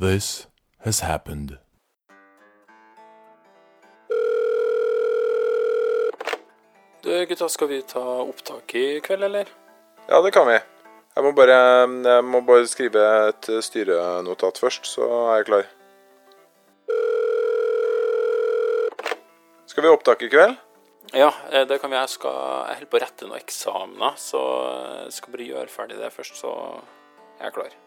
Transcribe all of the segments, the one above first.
This has happened. Du gutta, skal vi ta opptak i kveld, eller? Ja, det kan vi. Jeg må bare, jeg må bare skrive et styrenotat først, så er jeg klar. Skal vi ha opptak i kveld? Ja, eh, det kan vi. Jeg skal Jeg holder på å rette noen eksamener, så jeg skal bare gjøre ferdig det først, så jeg er jeg klar.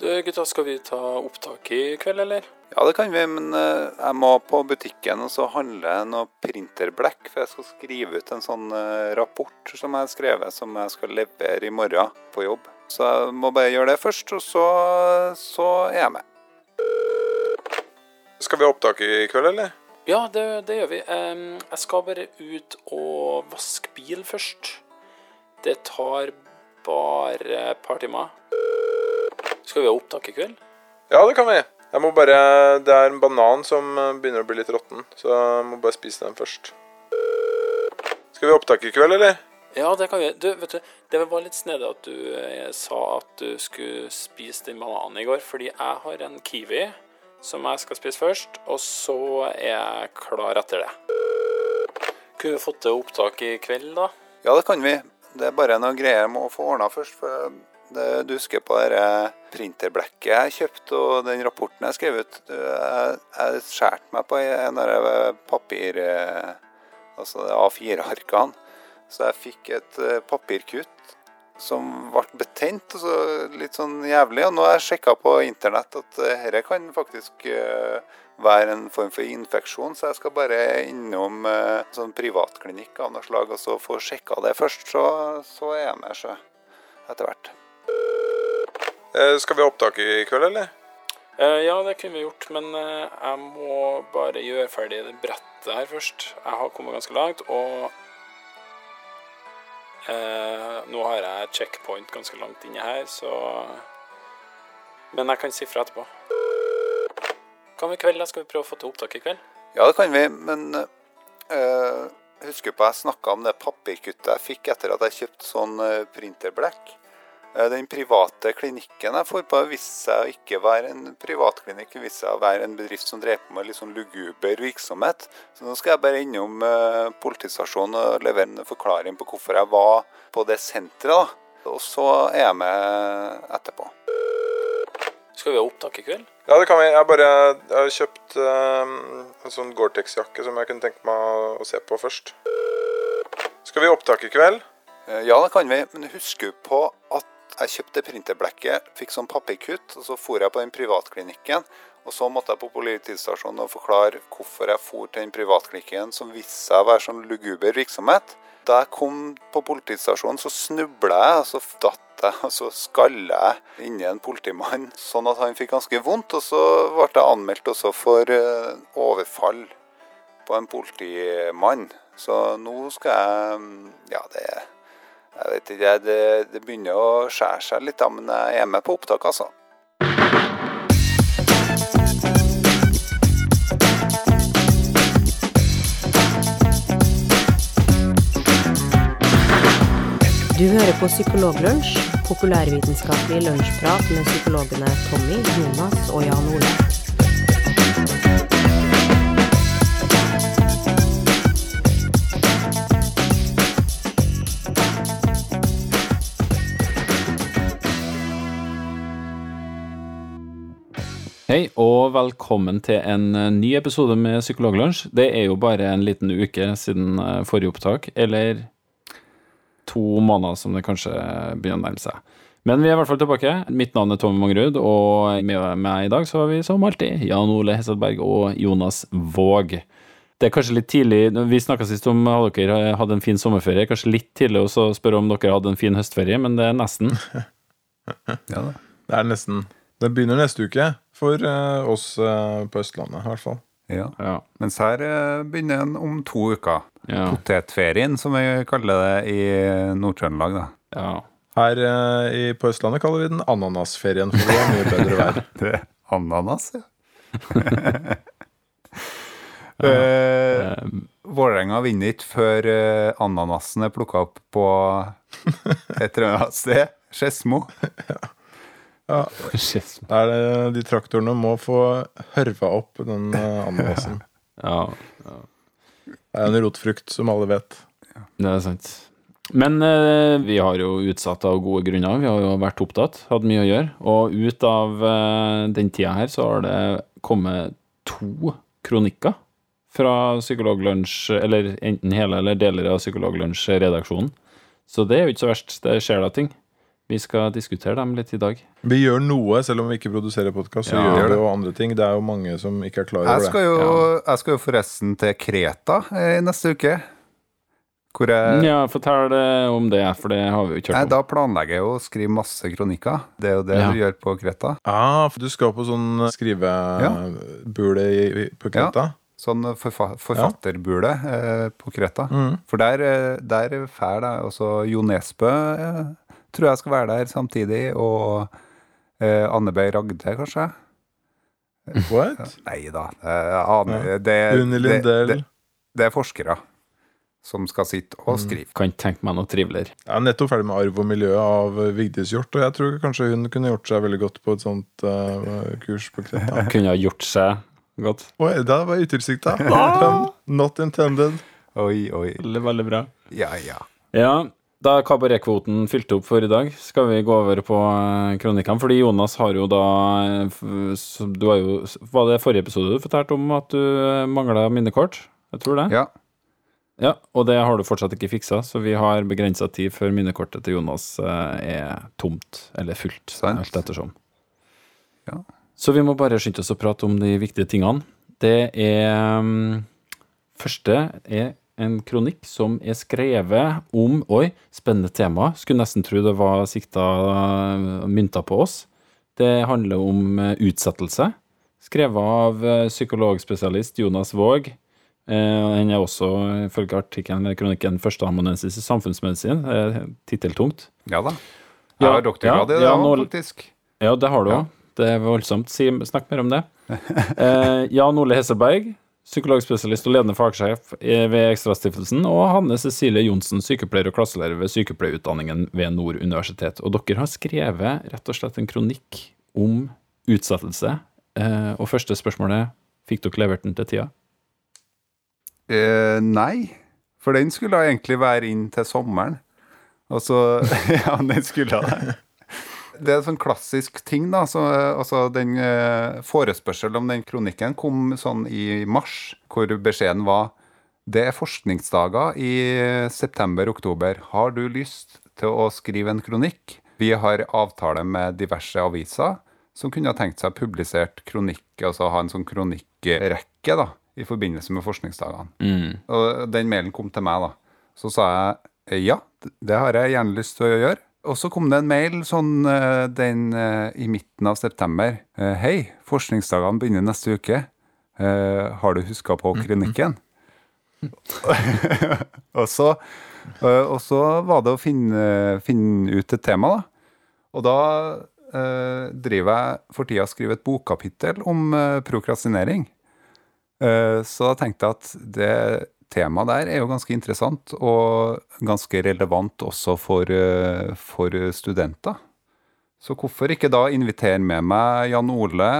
Du gutta, skal vi ta opptak i kveld, eller? Ja, det kan vi, men eh, jeg må på butikken og så handle noe printerblekk, for jeg skal skrive ut en sånn eh, rapport som jeg har skrevet, som jeg skal levere i morgen på jobb. Så jeg må bare gjøre det først, og så, så er jeg med. Skal vi ha opptak i kveld, eller? Ja, det, det gjør vi. Jeg skal bare ut og vaske bil først. Det tar bare et par timer. Skal vi ha opptak i kveld? Ja, det kan vi. Jeg må bare, Det er en banan som begynner å bli litt råtten, så jeg må bare spise den først. Skal vi ha opptak i kveld, eller? Ja, det kan vi. Du, vet du, det var litt snedig at du eh, sa at du skulle spise den bananen i går, fordi jeg har en kiwi som jeg skal spise først, og så er jeg klar etter det. Kunne vi fått til opptak i kveld, da? Ja, det kan vi. Det er bare noen greier jeg må få ordna først. for Du husker på det printerblekket jeg kjøpte og den rapporten jeg skrev ut. Jeg, jeg meg på en av papir... Altså A4-arkene. Så jeg fikk et eh, papirkutt som ble betent, og så litt sånn jævlig. Og nå har jeg sjekka på internett at eh, dette kan faktisk eh, være en form for infeksjon, så jeg skal bare innom eh, sånn privatklinikk av noe slag og så få sjekka det først. Så, så er jeg med, sjø. Etter hvert. Eh, Skal vi ha opptak i kveld, eller? Eh, ja, det kunne vi gjort, men eh, jeg må bare gjøre ferdig det brettet her først. Jeg har kommet ganske langt, og eh, nå har jeg checkpoint ganske langt inni her, så Men jeg kan si fra etterpå. Kan vi i kveld? da? Skal vi prøve å få til opptak i kveld? Ja, det kan vi, men uh, husker på jeg snakka om det papirkuttet jeg fikk etter at jeg kjøpte sånn eh, printerblekk. Eh, Den private klinikken jeg får på, viste seg å ikke være en privatklinikk. Det viste seg å være en bedrift som drev på med litt sånn luguber virksomhet. Så nå skal jeg bare innom uh, politistasjonen og levere en forklaring på hvorfor jeg var på det senteret. Og så er jeg med etterpå. Skal vi ha opptak i kveld? Ja, det kan vi. Jeg bare jeg har kjøpt eh, en sånn Gore-Tex-jakke som jeg kunne tenke meg å se på først. Skal vi ha opptak i kveld? Eh, Ja, det kan vi, men husk på at jeg kjøpte printerblekket, fikk sånn papirkutt, og så for jeg på den privatklinikken. Og så måtte jeg på politistasjonen og forklare hvorfor jeg for til den privatklinikken som viste seg å være sånn luguber virksomhet. Da jeg kom på politistasjonen, så snubla jeg, og så datt jeg, og så skalla jeg inni en politimann, sånn at han fikk ganske vondt. Og så ble jeg anmeldt også for eh, overfall på en politimann. Så nå skal jeg Ja, det jeg vet ikke, det, det begynner å skjære seg litt, da, men jeg er med på opptak, altså. Du hører på Psykologlunsj, populærvitenskapelig lunsjprat med psykologene Tommy, Jonas og Jan Ole. Hei og velkommen til en eh, ny episode med Psykologlunsj. Det er jo bare en liten uke siden eh, forrige opptak, eller to måneder som det kanskje begynner å nærme seg. Men vi er i hvert fall tilbake. Mitt navn er Tommy Mangerud, og med meg i dag så har vi som alltid Jan Ole Hesselberg og Jonas Våg. Det er kanskje litt tidlig, Vi snakka sist om at dere hadde en fin sommerferie. Kanskje litt tidlig å spørre om dere hadde en fin høstferie, men det er nesten. Ja, Det er nesten Det begynner neste uke for eh, oss eh, på Østlandet, i hvert fall. Ja. Ja. Mens her eh, begynner den om to uker. Ja. Potetferien, som vi kaller det i Nord-Trøndelag, da. ja. Her i, på Østlandet kaller vi den ananasferien, for det er mye bedre vær. Det er ananas, ja. uh, Vålerenga vinner ikke før ananasen er plukka opp på et eller annet sted. Skedsmo. Ja, Fascisme. det er det, de traktorene må få hørva opp den eh, ananasen. Ja, Det er en rotfrukt, som alle vet. det er sant. Men eh, vi har jo utsatt av gode grunner. Vi har jo vært opptatt, hatt mye å gjøre. Og ut av eh, den tida her så har det kommet to kronikker fra Psykologlunsj, eller enten hele eller deler av Psykologlunsj-redaksjonen. Så det er jo ikke så verst. Det skjer da ting. Vi skal diskutere dem litt i dag. Vi gjør noe, selv om vi ikke produserer podkast. Så Ja. gjør vi jo andre ting. Det er jo mange som ikke er klar Jeg over det. skal jo, jeg skal jo forresten til Kreta eh, neste uke. Hvor jeg Ja, fortell eh, om det, for det har vi jo ikke hørt om. Da planlegger jeg jo å skrive masse kronikker. Det er jo det Ja. du gjør på Kreta. Ah, for du skal på sånn skrivebule i- i- på Kreta? Ja. Sånn forfa forfatterbule eh, på Kreta. Mm. For der, eh, der fær jeg også Jo Nesbø eh, tror jeg skal være der samtidig, og eh, Anne B. Ragde, kanskje? What? Nei da, aner det, Unni det, Lindell. det, det er forskere som skal sitte og Mm. skrive. Kan ikke tenke meg noe triveligere. Jeg er nettopp ferdig med Arv og miljø av Vigdis Hjort, og jeg tror kanskje hun kunne gjort seg veldig godt på et sånt uh, kurs på Kreta. Kunne ha gjort seg godt. Oi, det var utilsikta. Not intended. Oi, oi. Veldig, veldig bra. Ja, ja. Ja, da er kabaretkvoten fylt opp for i dag, skal vi gå over på eh, kronikkene. Fordi Jonas har jo da eh, Du har jo Var det forrige episode du fortalte om at du mangla minnekort? Jeg tror det. ja. Ja, og det har du fortsatt ikke fiksa, så vi har begrensa tid før minnekortet til Jonas eh, er tomt, eller fullt, Sent. alt ettersom. Ja. Så vi må bare skynde oss å prate om de viktige tingene. Det er mm, Første er en kronikk som er skrevet om Oi, spennende tema. Skulle nesten tro det var sikta eh, mynta på oss. Det handler om eh, utsettelse. Skrevet av eh, psykologspesialist Jonas Våg. Han er også, ifølge artikkelen eller kronikken, førsteamanuensis i samfunnsmedisin. Titteltungt. ja da. Jeg Ja, har doktorgrad i ja, det ja, nå- faktisk. Ja, det har du Ja. òg. Det er voldsomt. Si, snakk mer om det. Eh, Jan Ole Hesselberg, psykologspesialist og ledende fagsjef eh, ved Ekstrastiftelsen, og Hanne Cecilie Johnsen, sykepleier og klasselærer ved sykepleierutdanningen ved Nord universitet. Og dere har skrevet rett og slett en kronikk om utsettelse. Eh, og første spørsmålet fikk dere levert den til tida? Eh, nei, for den skulle egentlig være inn til sommeren. Og Ja, den skulle det. Det er en sånn klassisk ting, da. Så, eh, altså, den eh, forespørselen om den kronikken kom sånn i mars, hvor beskjeden var det er forskningsdager i september-oktober. Har du lyst til å skrive en kronikk? Vi har avtale med diverse aviser som kunne ha tenkt seg publisert kronikk, altså ha en sånn kronikkrekke da, i forbindelse med forskningsdagene. Og den mailen kom til meg, da. Så sa jeg ja, det har jeg gjerne lyst til å gjøre. Og så kom det en mail sånn eh, den eh, i midten av september. Eh, Hei, forskningsdagene begynner neste uke. Har du huska på kronikken? og, så, og så var det å finne, finne ut et tema, da. Og da eh, driver jeg for tida og skriver et bokkapittel om prokrastinering. Eh, så da tenkte jeg at det temaet der er jo ganske interessant, og ganske relevant også for, eh, for studenter. Så hvorfor ikke da invitere med meg Jan Ole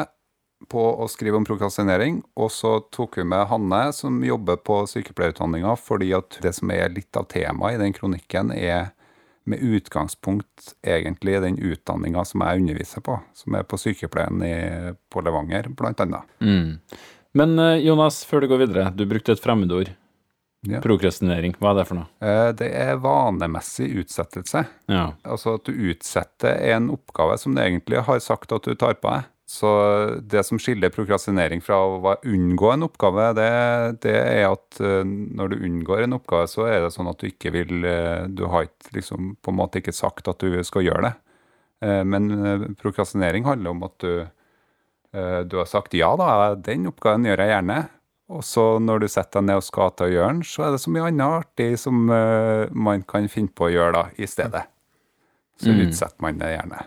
på å skrive om prokrastinering, og så tok vi med Hanne, som jobber på sykepleierutdanninga, fordi at det som er litt av temaet i den kronikken, er med utgangspunkt egentlig den utdanninga som jeg underviser på, som er på sykepleien i, på Levanger, blant annet. Men eh, Jonas, før du går videre, du brukte et fremmedord. Ja. Prokrastinering. Hva er det for noe? Eh, Det er vanemessig utsettelse. Ja. Altså at du utsetter en oppgave som du egentlig har sagt at du tar på deg. Så det som skiller prokrastinering fra å unngå en oppgave, det, det er at eh, når du unngår en oppgave, så er det sånn at du ikke vil eh, Du har ikke liksom på en måte ikke sagt at du skal gjøre det. Men prokrastinering handler om at du, du har sagt ja da, den oppgaven gjør jeg gjerne. Og så når du setter deg ned og skal til å gjøre den, så er det så mye annet artig som uh, man kan finne på å gjøre da, i stedet. Så utsetter man det gjerne.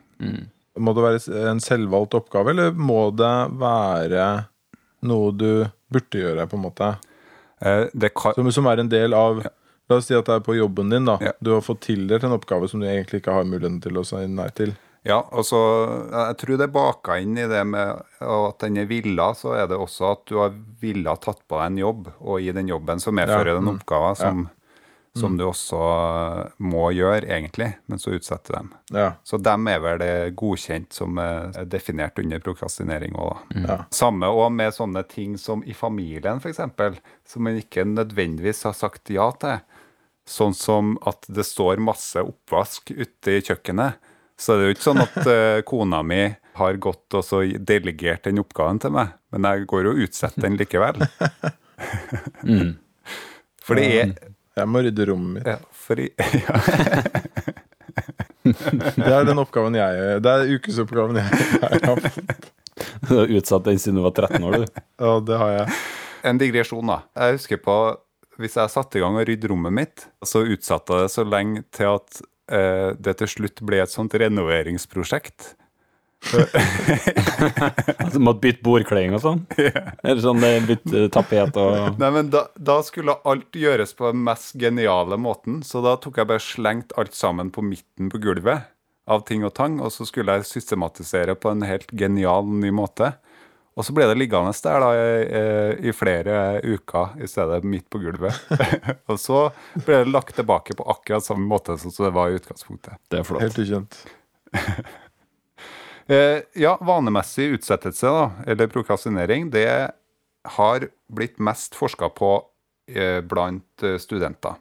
Må det være en selvvalgt oppgave, eller må det være noe du burde gjøre, på en måte? Uh, Det kan, Som, som er en del av La oss si at det er på jobben din. da Ja. Du har fått tildelt en oppgave som du egentlig ikke har muligheten til å si nei til. Ja, altså, jeg tror det er baka inn i det med at den er villa, så er det også at du har villa tatt på deg en jobb, og i den jobben så medfører Ja, den mm. oppgaver som, som du også må gjøre, egentlig, men så utsetter dem. Ja. Så dem er vel det godkjent som er definert under prokrastinering òg, da. Ja. Samme òg med sånne ting som i familien, f.eks., som man ikke nødvendigvis har sagt ja til. Sånn som at det står masse oppvask ute i kjøkkenet. Så det er jo ikke sånn at uh, kona mi har gått og så delegert den oppgaven til meg, men jeg går og utsetter den likevel. Mm. For det er Jeg må rydde rommet mitt. ja, fordi, ja, Det er den oppgaven jeg Det er ukesoppgaven jeg, jeg har fått. Du har utsatt den siden du var 13 år, du. Ja, det har jeg. En digresjon, da. Jeg husker på Hvis jeg satte i gang og rydde rommet mitt, så utsatte jeg det så lenge til at eh, det til slutt ble et sånt renoveringsprosjekt. Altså, måtte bytte bordkleding og sånn. Eller sånn eh, bytte tapet og Nei, men da, da skulle alt gjøres på den mest geniale måten, så da tok jeg bare slengt alt sammen på midten på gulvet av ting og tang, og så skulle jeg systematisere på en helt genial ny måte. Og så ble det liggende der da i, i flere uker i stedet midt på gulvet. og så ble det lagt tilbake på akkurat samme måte som det var i utgangspunktet. Det er flott. Helt ukjent. Eh, ja, vanemessig utsettelse, da, eller prokrastinering, det har blitt mest forska på eh, blant eh, studenter.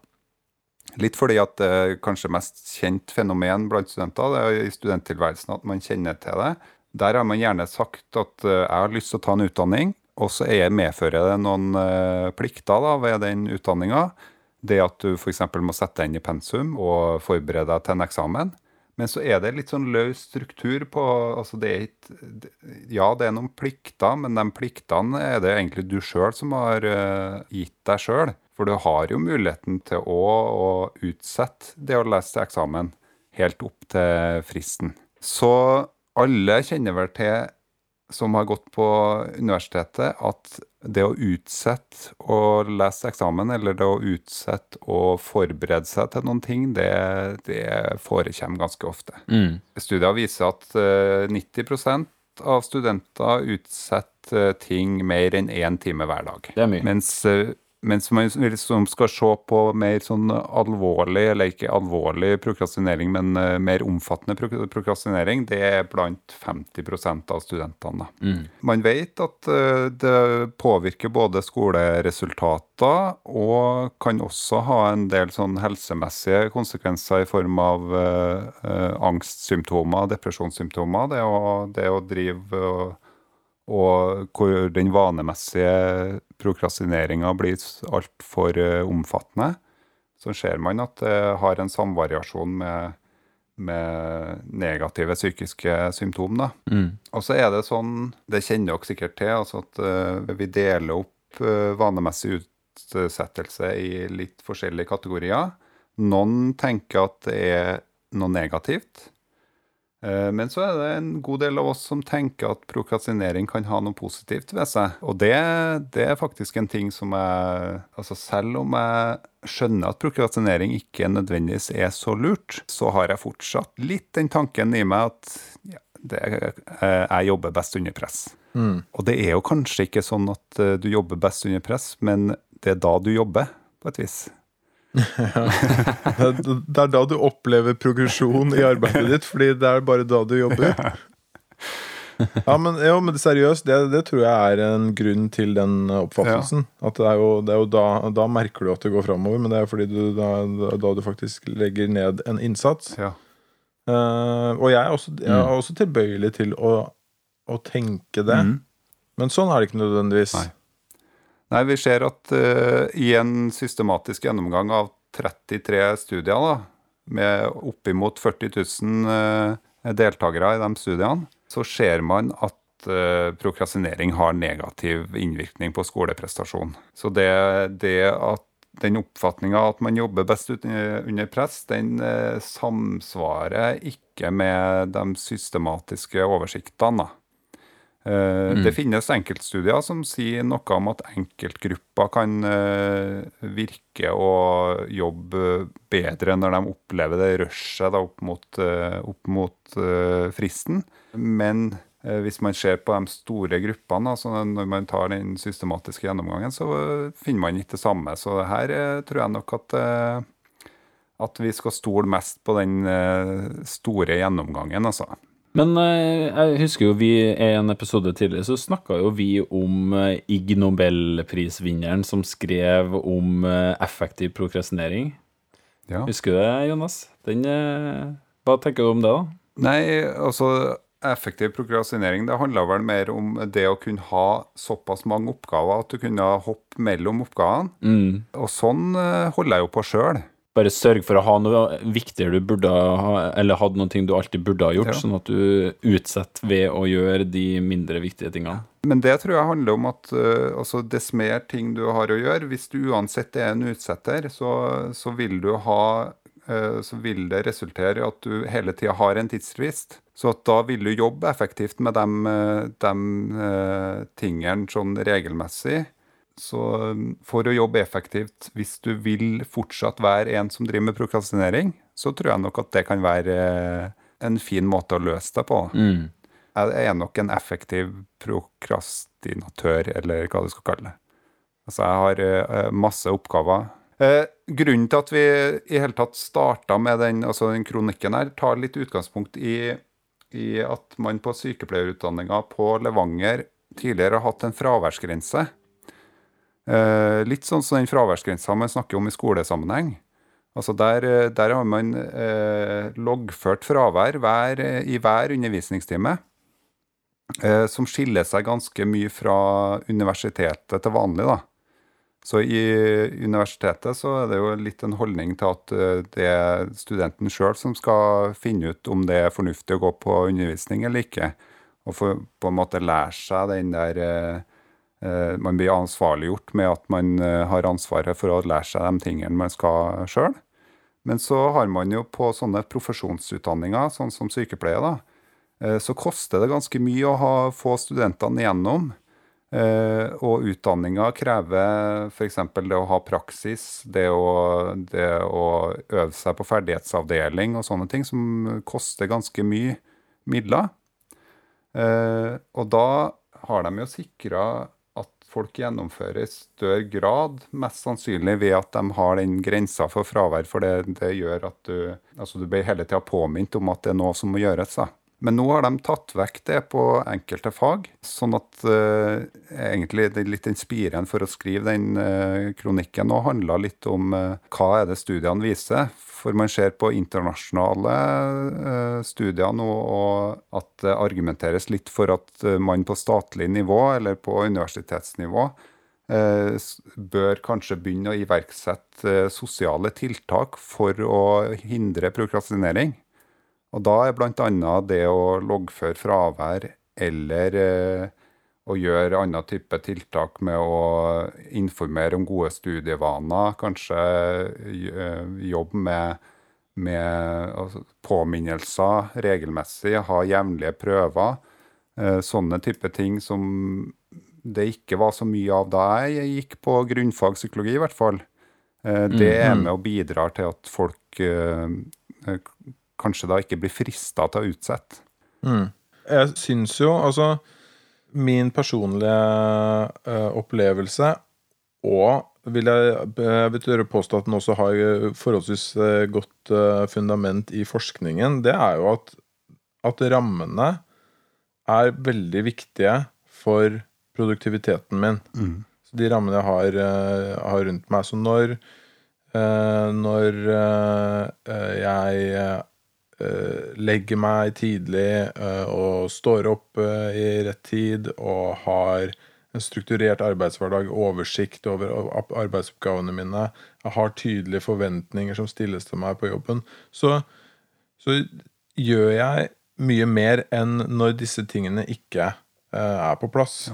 Litt fordi at det kanskje mest kjent fenomen blant studenter, det er i studenttilværelsen at man kjenner til det. Der har man gjerne sagt at eh, jeg har lyst til å ta en utdanning, og så er medfører det noen eh, plikter da, ved den utdanninga. Det at du f.eks. må sette deg inn i pensum og forberede deg til en eksamen. Men så er det litt sånn løs struktur på altså det er et, Ja, det er noen plikter, men de pliktene er det egentlig du sjøl som har eh, gitt deg sjøl. For du har jo muligheten til å, å utsette det å lese til eksamen helt opp til fristen. Så alle kjenner vel til, som har gått på universitetet, at det å utsette å lese eksamen, eller det å utsette å forberede seg til noen ting, det, det forekommer ganske ofte. Mm. Studier viser at eh, 90% av studenter utsetter eh, ting mer enn én time hver dag. Det er. Mens, eh, mens man liksom skal se på mer sånn alvorlig, eller ikke alvorlig prokrastinering, men eh, mer omfattende prokrastinering, det er blant 50 av studentene. Mm. Man vet at eh, det påvirker både skoleresultater og kan også ha en del sånn helsemessige konsekvenser i form av eh, angstsymptomer, depresjonssymptomer. Det å, det å drive og, og hvor den vanemessige prokrastineringa blir altfor uh, omfattende, så ser man at det har en samvariasjon med, med negative psykiske symptomer. Mm. Og så er det sånn, det kjenner dere sikkert til, altså at eh, vi deler opp eh, vanemessig utsettelse i litt forskjellige kategorier. Noen tenker at det er noe negativt. Eh, Men så er det en god del av oss som tenker at prokrastinering kan ha noe positivt ved seg. Og det, det er faktisk en ting som jeg Altså selv om jeg skjønner at prokrastinering ikke nødvendigvis er så lurt, så har jeg fortsatt litt den tanken i meg at ja, det, eh, jeg jobber best under press. Og det er jo kanskje ikke sånn at eh, du jobber best under press, men det er da du jobber, på et vis. Det, er- da du opplever progresjon i arbeidet ditt, fordi det er bare da du jobber. Ja, men, jo, men seriøst, det, det tror jeg er en grunn til den oppfattelsen. At det er jo, det er jo da, da merker du at det går framover, men det er fordi du, da, da du faktisk legger ned en innsats. Ja. Uh, og jeg er også, jeg er også tilbøyelig til å, å tenke det. Mm. Men sånn er det ikke nødvendigvis. Nei. Nei, vi ser at uh, i en systematisk gjennomgang av 33 studier, da, med oppimot 40 000 uh, deltakere i de studiene, så ser man at eh, prokrastinering har negativ innvirkning på skoleprestasjon. Så det, det at den oppfatninga at man jobber best under, under press, den eh, samsvarer ikke med de systematiske oversiktene. Eh, Det finnes enkeltstudier som sier noe om at enkeltgrupper kan eh, virke og jobbe bedre når de opplever det rushet opp mot, eh, opp mot fristen. Men hvis man ser på de store gruppene, altså når man tar den systematiske gjennomgangen, så finner man ikke det samme. Så her tror jeg nok at at vi skal stole mest på den store gjennomgangen, altså. Men eh, jeg husker jo vi i en episode tidligere så snakka jo vi om eh, Ig Nobelprisvinneren som skrev om eh, effektiv prokrastinering. Ja. Husker du det, Jonas? Den, hva tenker du om det, da? Nei, altså effektiv prokrastinering det handler vel mer om det å kunne ha såpass mange oppgaver at du kunne hoppe mellom oppgavene. Mm. Og sånn holder jeg jo på sjøl. Bare sørg for å ha noe viktigere du burde ha, eller hadde noen ting du alltid burde ha gjort, Ja. sånn at du utsetter ved å gjøre de mindre viktige tingene. Men det tror jeg handler om at uh, altså, dess mer ting du har å gjøre, hvis du uansett er en utsetter, så, så vil du ha eh, så vil det resultere i at du hele tida har en tidsfrist. Så da vil du jobbe effektivt med de, de eh, tingene sånn regelmessig. Så eh, for å jobbe effektivt, hvis du vil fortsatt være en som driver med prokrastinering, så tror jeg nok at det kan være eh, en fin måte å løse det på. Mm. Jeg er nok en effektiv prokrastinatør, eller hva du skal kalle det. Altså, jeg har eh, masse oppgaver. Eh, grunnen til at vi i hele tatt starta med den, altså den kronikken her, tar litt utgangspunkt i, i at man på sykepleierutdanninga på Levanger tidligere har hatt en fraværsgrense. Eh, litt sånn som den fraværsgrensa man snakker om i skolesammenheng. Altså der, eh, der har man eh, loggført fravær hver, i hver undervisningstime, som skiller seg ganske mye fra universitetet til vanlig. da. Så i universitetet så er det jo litt en holdning til at det er studenten sjøl som skal finne ut om det er fornuftig å gå på undervisning eller ikke. Og få på en måte lære seg den der Man blir ansvarliggjort med at man eh, har ansvaret for å lære seg de tingene man skal sjøl. Men så har man jo på sånne profesjonsutdanninger, sånn som sykepleie, da, eh, så koster det ganske mye å ha, få studentene igjennom. Eh, og utdanninga krever f.eks. det å ha praksis, det å, det å øve seg på ferdighetsavdeling og sånne ting, som koster ganske mye midler. Eh, og da har de jo sikra folk gjennomfører i større grad, mest sannsynlig ved at de har den grensa for fravær, for det, det gjør at du altså du blir hele tida påminnet om at det er noe som må gjøres. da. Men nå har de tatt vekk det på enkelte fag, sånn at uh, egentlig det litt den spiren for å skrive den uh, kronikken nå handla litt om uh, hva er det studiene viser. For man ser på internasjonale eh, studier nå og at det argumenteres litt for at eh, man på statlig nivå eller på universitetsnivå eh, bør kanskje begynne å iverksette eh, sosiale tiltak for å hindre prokrastinering. Og da er bl.a. det å loggføre fravær eller eh, å gjøre andre type tiltak med å informere om gode studievaner, kanskje eh, jobbe med, med altså, påminnelser regelmessig, ha jevnlige prøver. Eh, sånne type ting som det ikke var så mye av da jeg gikk på grunnfag psykologi, i hvert fall. Eh, det er med og bidrar til at folk eh, eh, kanskje da ikke blir frista til å utsette. Jeg syns jo, altså Min personlige uh, opplevelse, og vil jeg, jeg vil tørre påstå at den også har eh, forholdsvis eh, godt eh, fundament i forskningen, det er jo at, at rammene er veldig viktige for produktiviteten min. Så de rammene jeg har, eh, har rundt meg. Så når, eh, når eh, jeg eh, legger meg tidlig eh, og står opp eh, i rett tid og har en strukturert arbeidshverdag, oversikt over arbeidsoppgavene mine, jeg har tydelige forventninger som stilles til meg på jobben, så, så gjør jeg mye mer enn når disse tingene ikke eh, er på plass.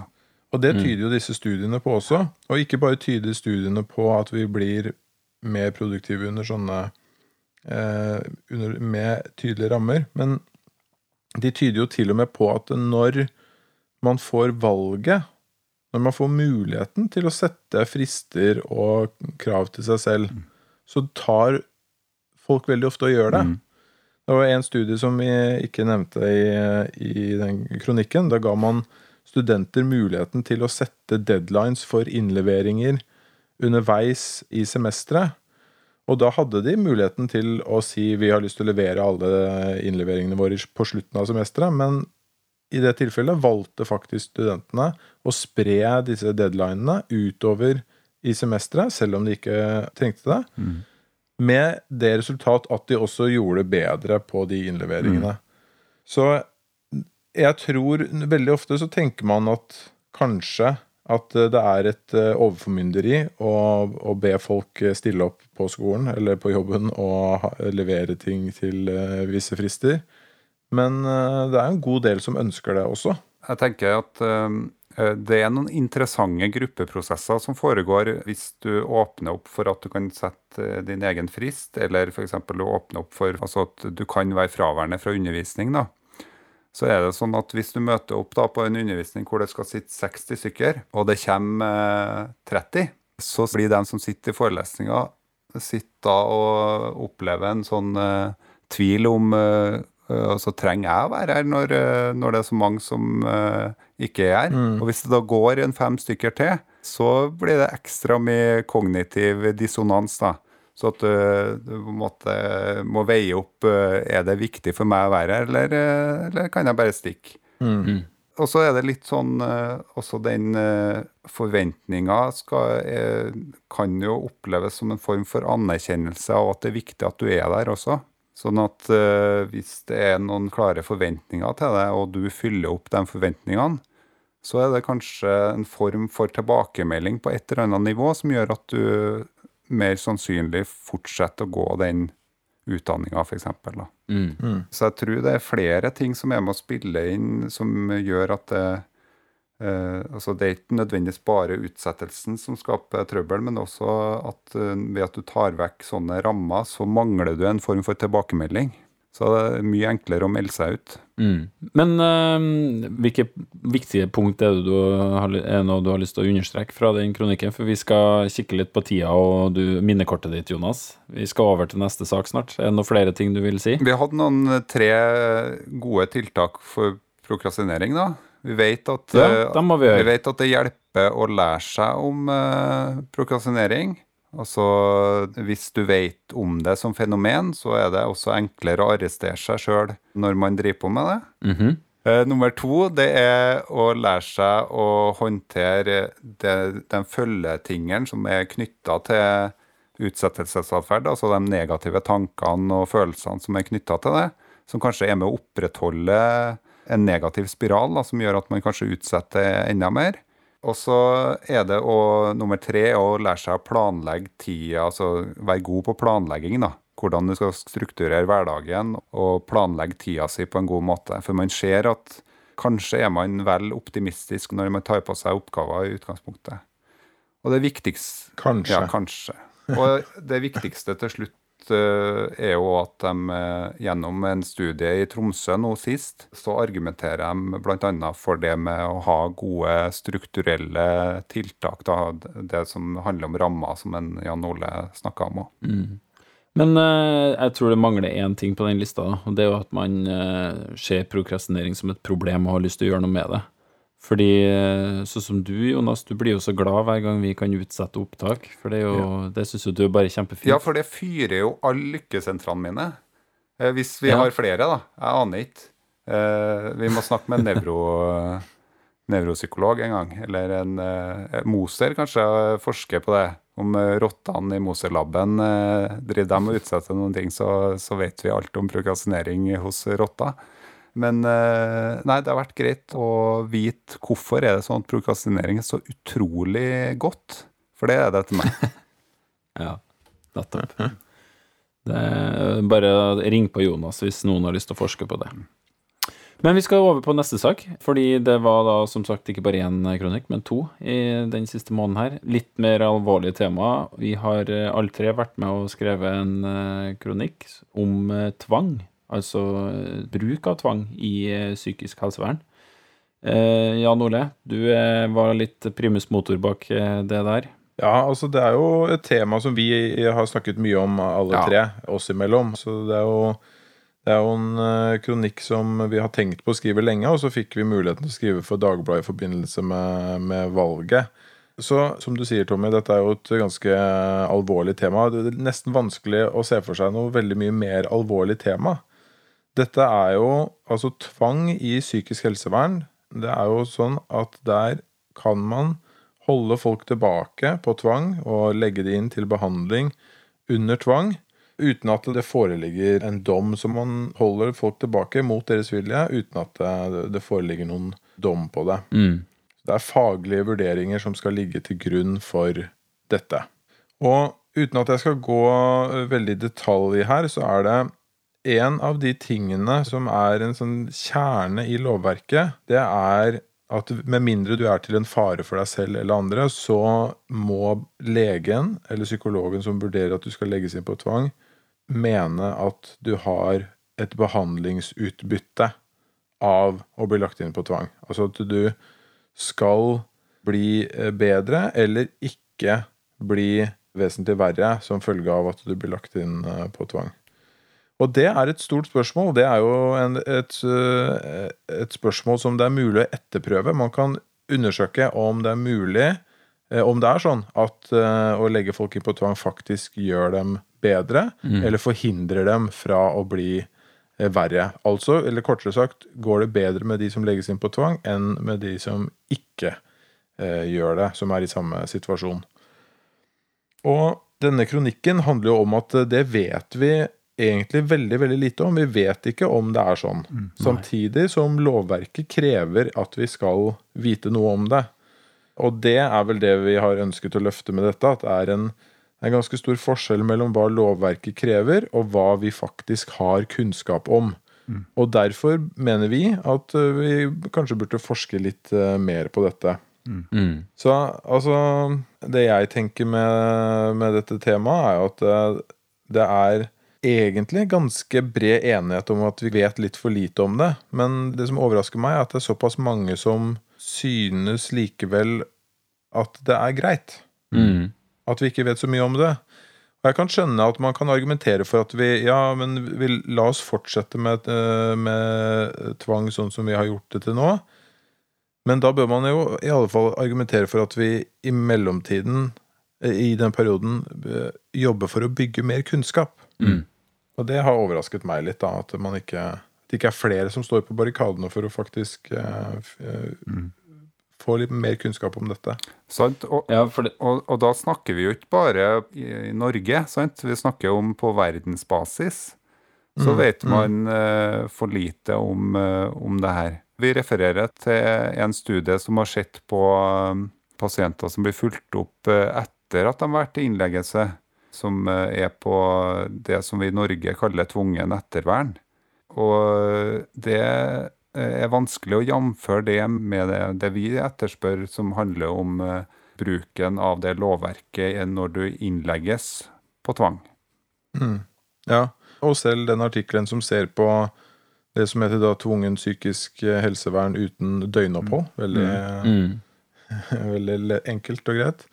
Og det tyder jo disse studiene på også. Og ikke bare tyder studiene på at vi blir mer produktive under sånne eh, under, med tydelige rammer, men de tyder jo til og med på at når man får valget, når man får muligheten til å sette frister og krav til seg selv, så tar folk veldig ofte og gjør det. Mm. Det var en studie som vi ikke nevnte i, i den kronikken. Da ga man studenter muligheten til å sette deadlines for innleveringer underveis i semesteret. Og da hadde de muligheten til å si vi har lyst til å levere alle innleveringene våre på slutten av semesteret, men i det tilfellet valgte faktisk studentene å spre disse deadlinene utover i semesteret, selv om de ikke trengte det. Mm. Med det resultat at de også gjorde det bedre på de innleveringene. Så jeg tror veldig ofte så tenker man at kanskje at det er et eh, overformynderi å, å be folk stille opp på skolen eller på jobben og levere ting til eh, visse frister. Men eh, det er en god del som ønsker det også. Jeg tenker at eh, det er noen interessante gruppeprosesser som foregår hvis du åpner opp for at du kan sette eh, din egen frist, eller f.eks. åpne opp for altså at du kan være fraværende fra undervisning. da. Så er det sånn at hvis du møter opp da på en undervisning hvor det skal sitte 60 stykker, og det kommer eh, 30, så blir de som sitter i forelesninga, sitte og opplever en sånn uh, tvil om eh, eh, altså trenger jeg å være her når, uh, når det er så mange som eh, ikke er her? Og hvis det da går en fem stykker til, så blir det ekstra mye kognitiv dissonans, da. Så at du, du på en måte må veie opp eh, Er det viktig for meg å være her, eller, eh, eller kan jeg bare stikke? Og så er det litt sånn eh, Også den eh, forventninga eh, kan jo oppleves som en form for anerkjennelse av at det er viktig at du er der også. Sånn at eh, hvis det er noen klare forventninger til deg, og du fyller opp de forventningene, så er det kanskje en form for tilbakemelding på et eller annet nivå som gjør at du mer sannsynlig fortsette å gå den utdanninga, f.eks. Mm. Så jeg tror det er flere ting som er med å spille inn, som gjør at det eh, altså Det er ikke nødvendigvis bare utsettelsen som skaper trøbbel, men også at eh, ved at du tar vekk sånne rammer, så mangler du en form for tilbakemelding. Så det er mye enklere å melde seg ut. Mm. Men eh, hvilke viktige punkt er det du har, noe du har lyst til å understreke fra den kronikken? For vi skal kikke litt på tida og du, minnekortet ditt, Jonas. Vi skal over til neste sak snart. Er det noen flere ting du vil si? Vi hadde noen eh, tre gode tiltak for prokrastinering, da. Vi vet at, Ja, eh, da må vi vi vet at det hjelper å lære seg om eh, prokrastinering. Altså, hvis du vet om det som fenomen, så er det også enklere å arrestere seg sjøl når man driver på med det. Mhm. Eh, nummer to, det er å lære seg å håndtere det, den følgetingeren som er knytta til utsettelsesatferd, altså de negative tankene og følelsene som er knytta til det, som kanskje er med å opprettholde en negativ spiral da, som gjør at man kanskje utsetter enda mer. Og så er det å, nummer tre å lære seg å planlegge tida, altså være god på planlegging. da. Hvordan du skal strukturere hverdagen og planlegge tida si på en god måte. For man ser at kanskje er man vel optimistisk når man tar på seg oppgaver i utgangspunktet. Og det viktigste Kanskje. Ja, kanskje. Og det viktigste til slutt eh, er jo at de eh, gjennom en studie i Tromsø nå sist, så argumenterer de bl.a. for det med å ha gode strukturelle tiltak. Da, det som handler om rammer, som en Jan Ole snakka om òg. Men eh, jeg tror det mangler én ting på den lista, og det er jo at man ser prokrastinering som et problem og har lyst til å gjøre noe med det. Fordi eh, sånn som du, Jonas, du blir jo så glad hver gang vi kan utsette opptak, for det er jo, det syns jo du er bare kjempefint. Ja, for det fyrer jo alle lykkesentrene mine. Eh, hvis vi Ja. har flere, da. Jeg aner ikke. Eh, vi må snakke med en nevro, nevropsykolog en gang. Eller en eh, Moser kanskje forsker på det. Om eh, rottene i Moser-laben eh, driver dem og utsetter noen ting, så, så vet vi alt om prokrastinering hos rotter. Men eh, nei, det har vært greit å vite hvorfor er det sånn at prokrastinering er så utrolig godt. For det er det til meg. Ja, nettopp. Bare ring på Jonas hvis noen har lyst til å forske på det. Men vi skal over på neste sak, fordi det var da som sagt ikke bare én kronikk, men to i den siste måneden her. Litt mer alvorlige tema. Vi har eh, alle tre vært med og skrevet en eh, kronikk om tvang, altså eh, bruk av tvang i eh, psykisk helsevern. Eh, Jan Ole, du eh, var litt primus motor bak det der. Ja, altså det er jo et tema som vi har snakket mye om alle Ja. tre, oss imellom. Så det er jo, det er jo en kronikk som vi har tenkt på å skrive lenge, og så fikk vi muligheten til å skrive for Dagbladet i forbindelse med, med valget. Så som du sier, Tommy, dette er jo et ganske alvorlig tema. Det er nesten vanskelig å se for seg noe veldig mye mer alvorlig tema. Dette er jo altså tvang i psykisk helsevern. Det er jo sånn at der kan man holde folk tilbake på tvang og legge de inn til behandling under tvang, uten at det foreligger en dom. Så man holder folk tilbake mot deres vilje uten at det, det foreligger noen dom på det. Mm. Det er faglige vurderinger som skal ligge til grunn for dette. Og uten at jeg skal gå veldig i detalj her, så er det en av de tingene som er en sånn kjerne i lovverket, det er at med mindre du er til en fare for deg selv eller andre, så må legen eller psykologen som vurderer at du skal legges inn på tvang, mene at du har et behandlingsutbytte av å bli lagt inn på tvang. Altså at du skal bli eh, bedre eller ikke bli vesentlig verre som følge av at du blir lagt inn eh, på tvang. Og det er et stort spørsmål. Det er jo en, et, eh, et spørsmål som det er mulig å etterprøve. Man kan undersøke om det er mulig, eh, om det er sånn at eh, å legge folk inn på tvang faktisk gjør dem bedre, eller forhindrer dem fra å bli verre. Altså, eller kortere sagt, går det bedre med de som legges inn på tvang, enn med de som ikke eh, gjør det, som er i samme situasjon. Og denne kronikken handler jo om at det vet vi egentlig veldig veldig lite om. Vi vet ikke om det er sånn. Samtidig som lovverket krever at vi skal vite noe om det. Og det er vel det vi har ønsket å løfte med dette, at det er en, en ganske stor forskjell mellom hva lovverket krever, og hva vi faktisk har kunnskap om. Og derfor mener vi at vi kanskje burde forske litt mer på dette. Mm. Så altså Det jeg tenker med, med dette temaet, er jo at det, det er egentlig ganske bred enighet om at vi vet litt for lite om det. Men det som overrasker meg, er at det er såpass mange som synes likevel at det er greit. Mm. At vi ikke vet så mye om det. Og jeg kan skjønne at man kan argumentere for at vi Ja, men vi, la oss fortsette med, eh, med tvang sånn som vi har gjort det til nå. Men da bør man jo i alle fall argumentere for at vi i mellomtiden, eh, i den perioden, eh, jobber for å bygge mer kunnskap. Mm. Og det har overrasket meg litt, da, at man ikke at det ikke er flere som står på barrikadene for å faktisk eh, f- eh, få litt mer kunnskap om dette. Sant? Og, Ja, for det, og, og da snakker vi jo ikke bare i, i Norge, sant? vi snakker om på verdensbasis. Så Mm, vet man eh, for lite om, eh, om det her. Vi refererer til en studie som har sett på eh, pasienter som blir fulgt opp etter at de har vært i innleggelse, som eh, er på det som vi i Norge kaller tvungen ettervern. Og det eh, er vanskelig å jamføre det med det, det vi etterspør, som handler om eh, bruken av det lovverket når du innlegges på tvang. Ja, og selv den artikkelen som ser på det som heter da tvungen psykisk helsevern uten døgnopphold. Veldig, mm. veldig enkelt og greit.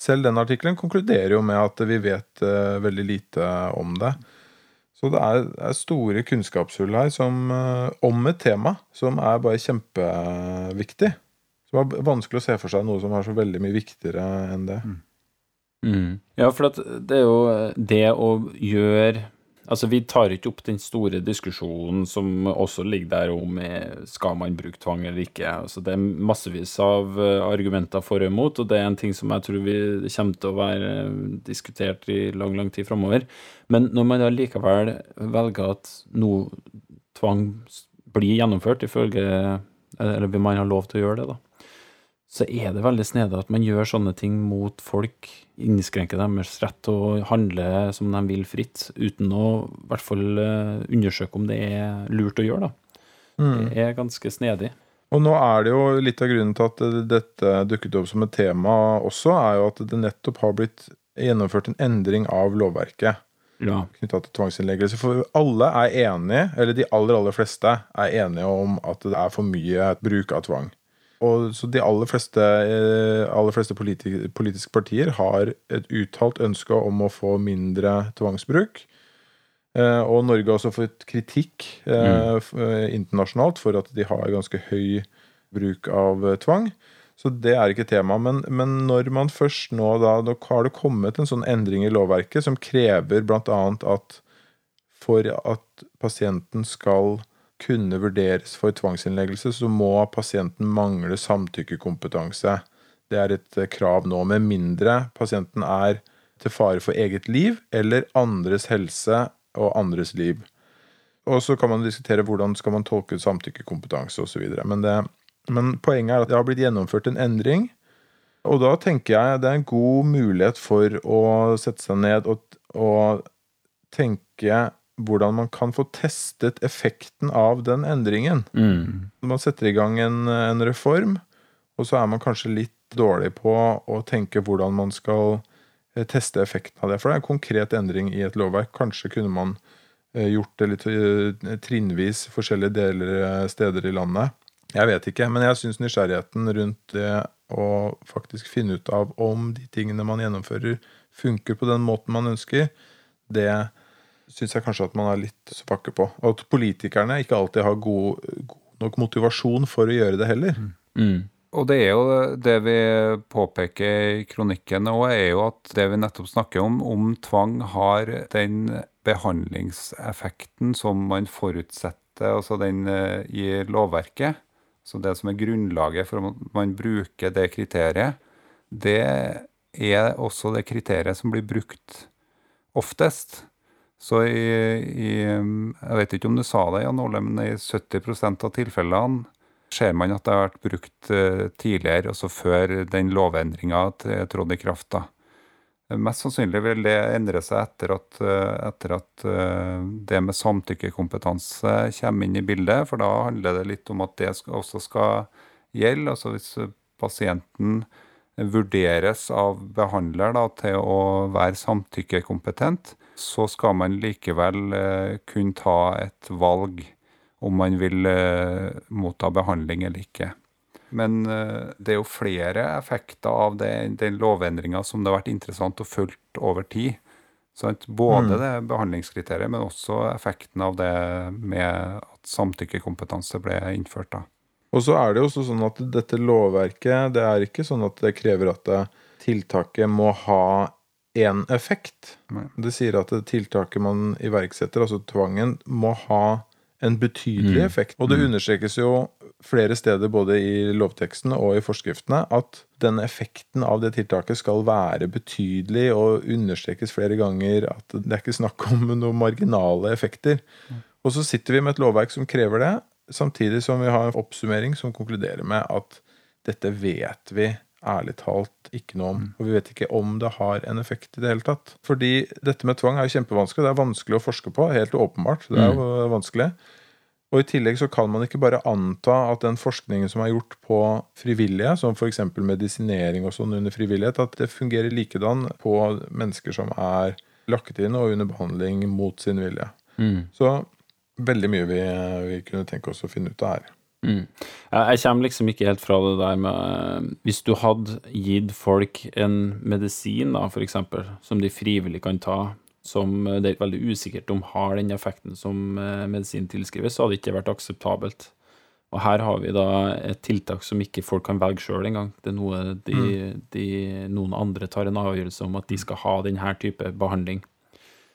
Selv den artikkelen konkluderer jo med at vi vet uh, veldig lite om det. Så det er, er store kunnskapshull her som, uh, om et tema som er bare kjempeviktig. Som er vanskelig å se for seg noe som er så veldig mye viktigere enn det. Mm. Ja, for at det er jo det å gjøre Altså, vi tar ikke opp den store diskusjonen som også ligger der om eh, skal man bruke tvang eller ikke. Altså, det er massevis av eh, argumenter for og imot, og det er en ting som jeg tror vi kommer til å være eh, diskutert i lang, lang tid framover. Men når man da likevel velger at noe tvang blir gjennomført, ifølge Eller man ha lov til å gjøre det, da? Så er det veldig snedig at man gjør sånne ting mot folk, innskrenker deres rett til å handle som de vil fritt, uten å i hvert fall eh, undersøke om det er lurt å gjøre, da. Mm. Det er ganske snedig. Og nå er det jo litt av grunnen til at dette dukket opp som et tema også, er jo at det nettopp har blitt gjennomført en endring av lovverket. Ja. knytta til tvangsinnleggelse. For alle er enige, eller de aller, aller fleste er enige om at det er for mye bruk av tvang. Og så de aller fleste, eh, aller fleste politi politiske partier har et uttalt ønske om å få mindre tvangsbruk. Eh, Og Norge har også fått kritikk eh, eh, internasjonalt for at de har ganske høy bruk av tvang. Så det er ikke tema. Men, men når man først nå da, da har det kommet en sånn endring i lovverket som krever bl.a. at for at pasienten skal kunne vurderes for tvangsinnleggelse, så må pasienten mangle samtykkekompetanse. Det er et eh, krav nå, med mindre pasienten er til fare for eget liv eller andres helse og andres liv. Og så kan man diskutere hvordan skal man tolke samtykkekompetanse osv. Men, det- men poenget er at det har blitt gjennomført en endring. Og da tenker jeg det er en god mulighet for å sette seg ned og, og tenke hvordan man kan få testet effekten av den endringen. Mm. Man setter i gang en, en reform, og så er man kanskje litt dårlig på å tenke hvordan man skal eh, teste effekten av det. For det er en konkret endring i et lovverk. Kanskje kunne man eh, gjort det litt eh, trinnvis forskjellige deler steder i landet. Jeg vet ikke, men jeg syns nysgjerrigheten rundt det å faktisk finne ut av om de tingene man gjennomfører, funker på den måten man ønsker, det syns jeg kanskje at man er litt svake på. Og at politikerne ikke alltid har god, god nok motivasjon for å gjøre det heller. Mm. Og det er jo det vi påpeker i kronikken òg, er jo at det vi nettopp snakker om, om tvang har den behandlingseffekten som man forutsetter, altså den eh, i lovverket. Så det som er grunnlaget for at man bruker det kriteriet, det er også det kriteriet som blir brukt oftest. Så i, i Jeg vet ikke om du sa det, Jan Ole, men i 70% av tilfellene ser man at det har vært brukt eh, tidligere, altså før den lovendringa trådte i kraft. da. Mest sannsynlig vil det endre seg etter at, eh, etter at eh, det med samtykkekompetanse kommer inn i bildet, for da handler det litt om at det også skal gjelde. Altså hvis pasienten vurderes av behandler da, til å være samtykkekompetent, så skal man likevel eh, kunne ta et valg om man vil eh, motta behandling eller ikke. Men eh, det er jo flere effekter av det, den lovendringa som det har vært interessant å følge over tid. Sant? Både det behandlingskriteriet, men også effekten av det med at samtykkekompetanse ble innført. da. Og så er det jo også sånn at dette lovverket Det er ikke sånn at det krever at tiltaket må ha én effekt. Nei. Det sier at det tiltaket man iverksetter, altså tvangen, må ha en betydelig Mm. effekt. Og det understrekes jo flere steder både i lovtekstene og i forskriftene at den effekten av det tiltaket skal være betydelig og understrekes flere ganger at det er ikke snakk om noen marginale effekter. Og så sitter vi med et lovverk som krever det, samtidig som vi har en oppsummering som konkluderer med at dette vet vi ærlig talt ikke noe om. Og vi vet ikke om det har en effekt i det hele tatt. Fordi dette med tvang er jo kjempevanskelig. Det er vanskelig å forske på. Helt åpenbart. Det er jo vanskelig. Og i tillegg så kan man ikke bare anta at den forskningen som er gjort på frivillige, som f.eks. medisinering og sånn under frivillighet, at det fungerer likedan på mennesker som er lakket inn og under behandling mot sin vilje. Mm. Så veldig mye vi, vi kunne tenke oss å finne ut av her. Mm. Jeg kommer liksom ikke helt fra det der med Hvis du hadde gitt folk en medisin, da, for eksempel, som de frivillig kan ta, som det er veldig usikkert om har den effekten som eh, medisin tilskrives, så hadde det ikke vært akseptabelt. Og her har vi da et tiltak som ikke folk kan velge sjøl engang. Det er noe de, de, noen andre tar en avgjørelse om at de skal ha denne type behandling.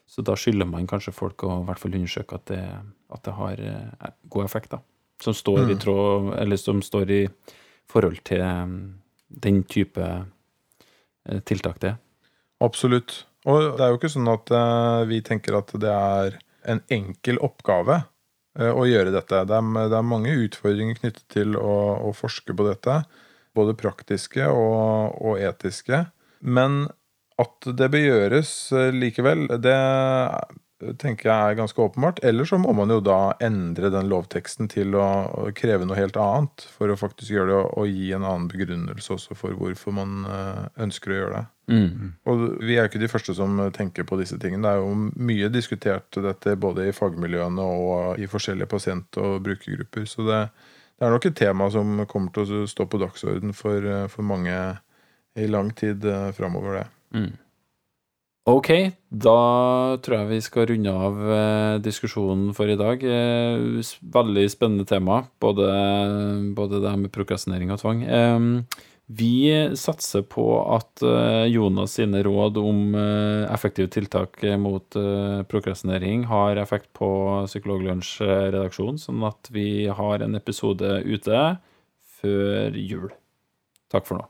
Så da skylder man kanskje folk å i hvert fall undersøke at det, at det har eh, god effekt, da. Som står i Mm. tråd, eller som står i forhold til mm, den type eh, tiltak det er. Absolutt. Og det er jo ikke sånn at eh, vi tenker at det er en enkel oppgave eh, å gjøre dette. Det er, det er mange utfordringer knyttet til å, å forske på dette. Både praktiske og, og etiske. Men at det bør gjøres likevel, det tenker jeg er ganske åpenbart. Eller så må man jo da endre den lovteksten til å, kreve noe helt annet. For å faktisk gjøre det og, og gi en annen begrunnelse også for hvorfor man eh, ønsker å gjøre det. Mm. Og vi er jo ikke de første som tenker på disse tingene. Det er jo mye diskutert dette både i fagmiljøene og i forskjellige pasient- og brukergrupper. Så det, det er nok et tema som kommer til å stå på dagsorden for, eh, for mange i lang tid eh, framover, det. Mm. Ok, da tror jeg vi skal runde av eh, diskusjonen for i dag. Eh, veldig spennende tema, både, både det her med prokrastinering og tvang. Vi satser på at eh, Jonas sine råd om effektive tiltak mot prokrastinering har effekt på Psykologlunsj-redaksjonen, sånn at vi har en episode ute før jul. Takk for nå.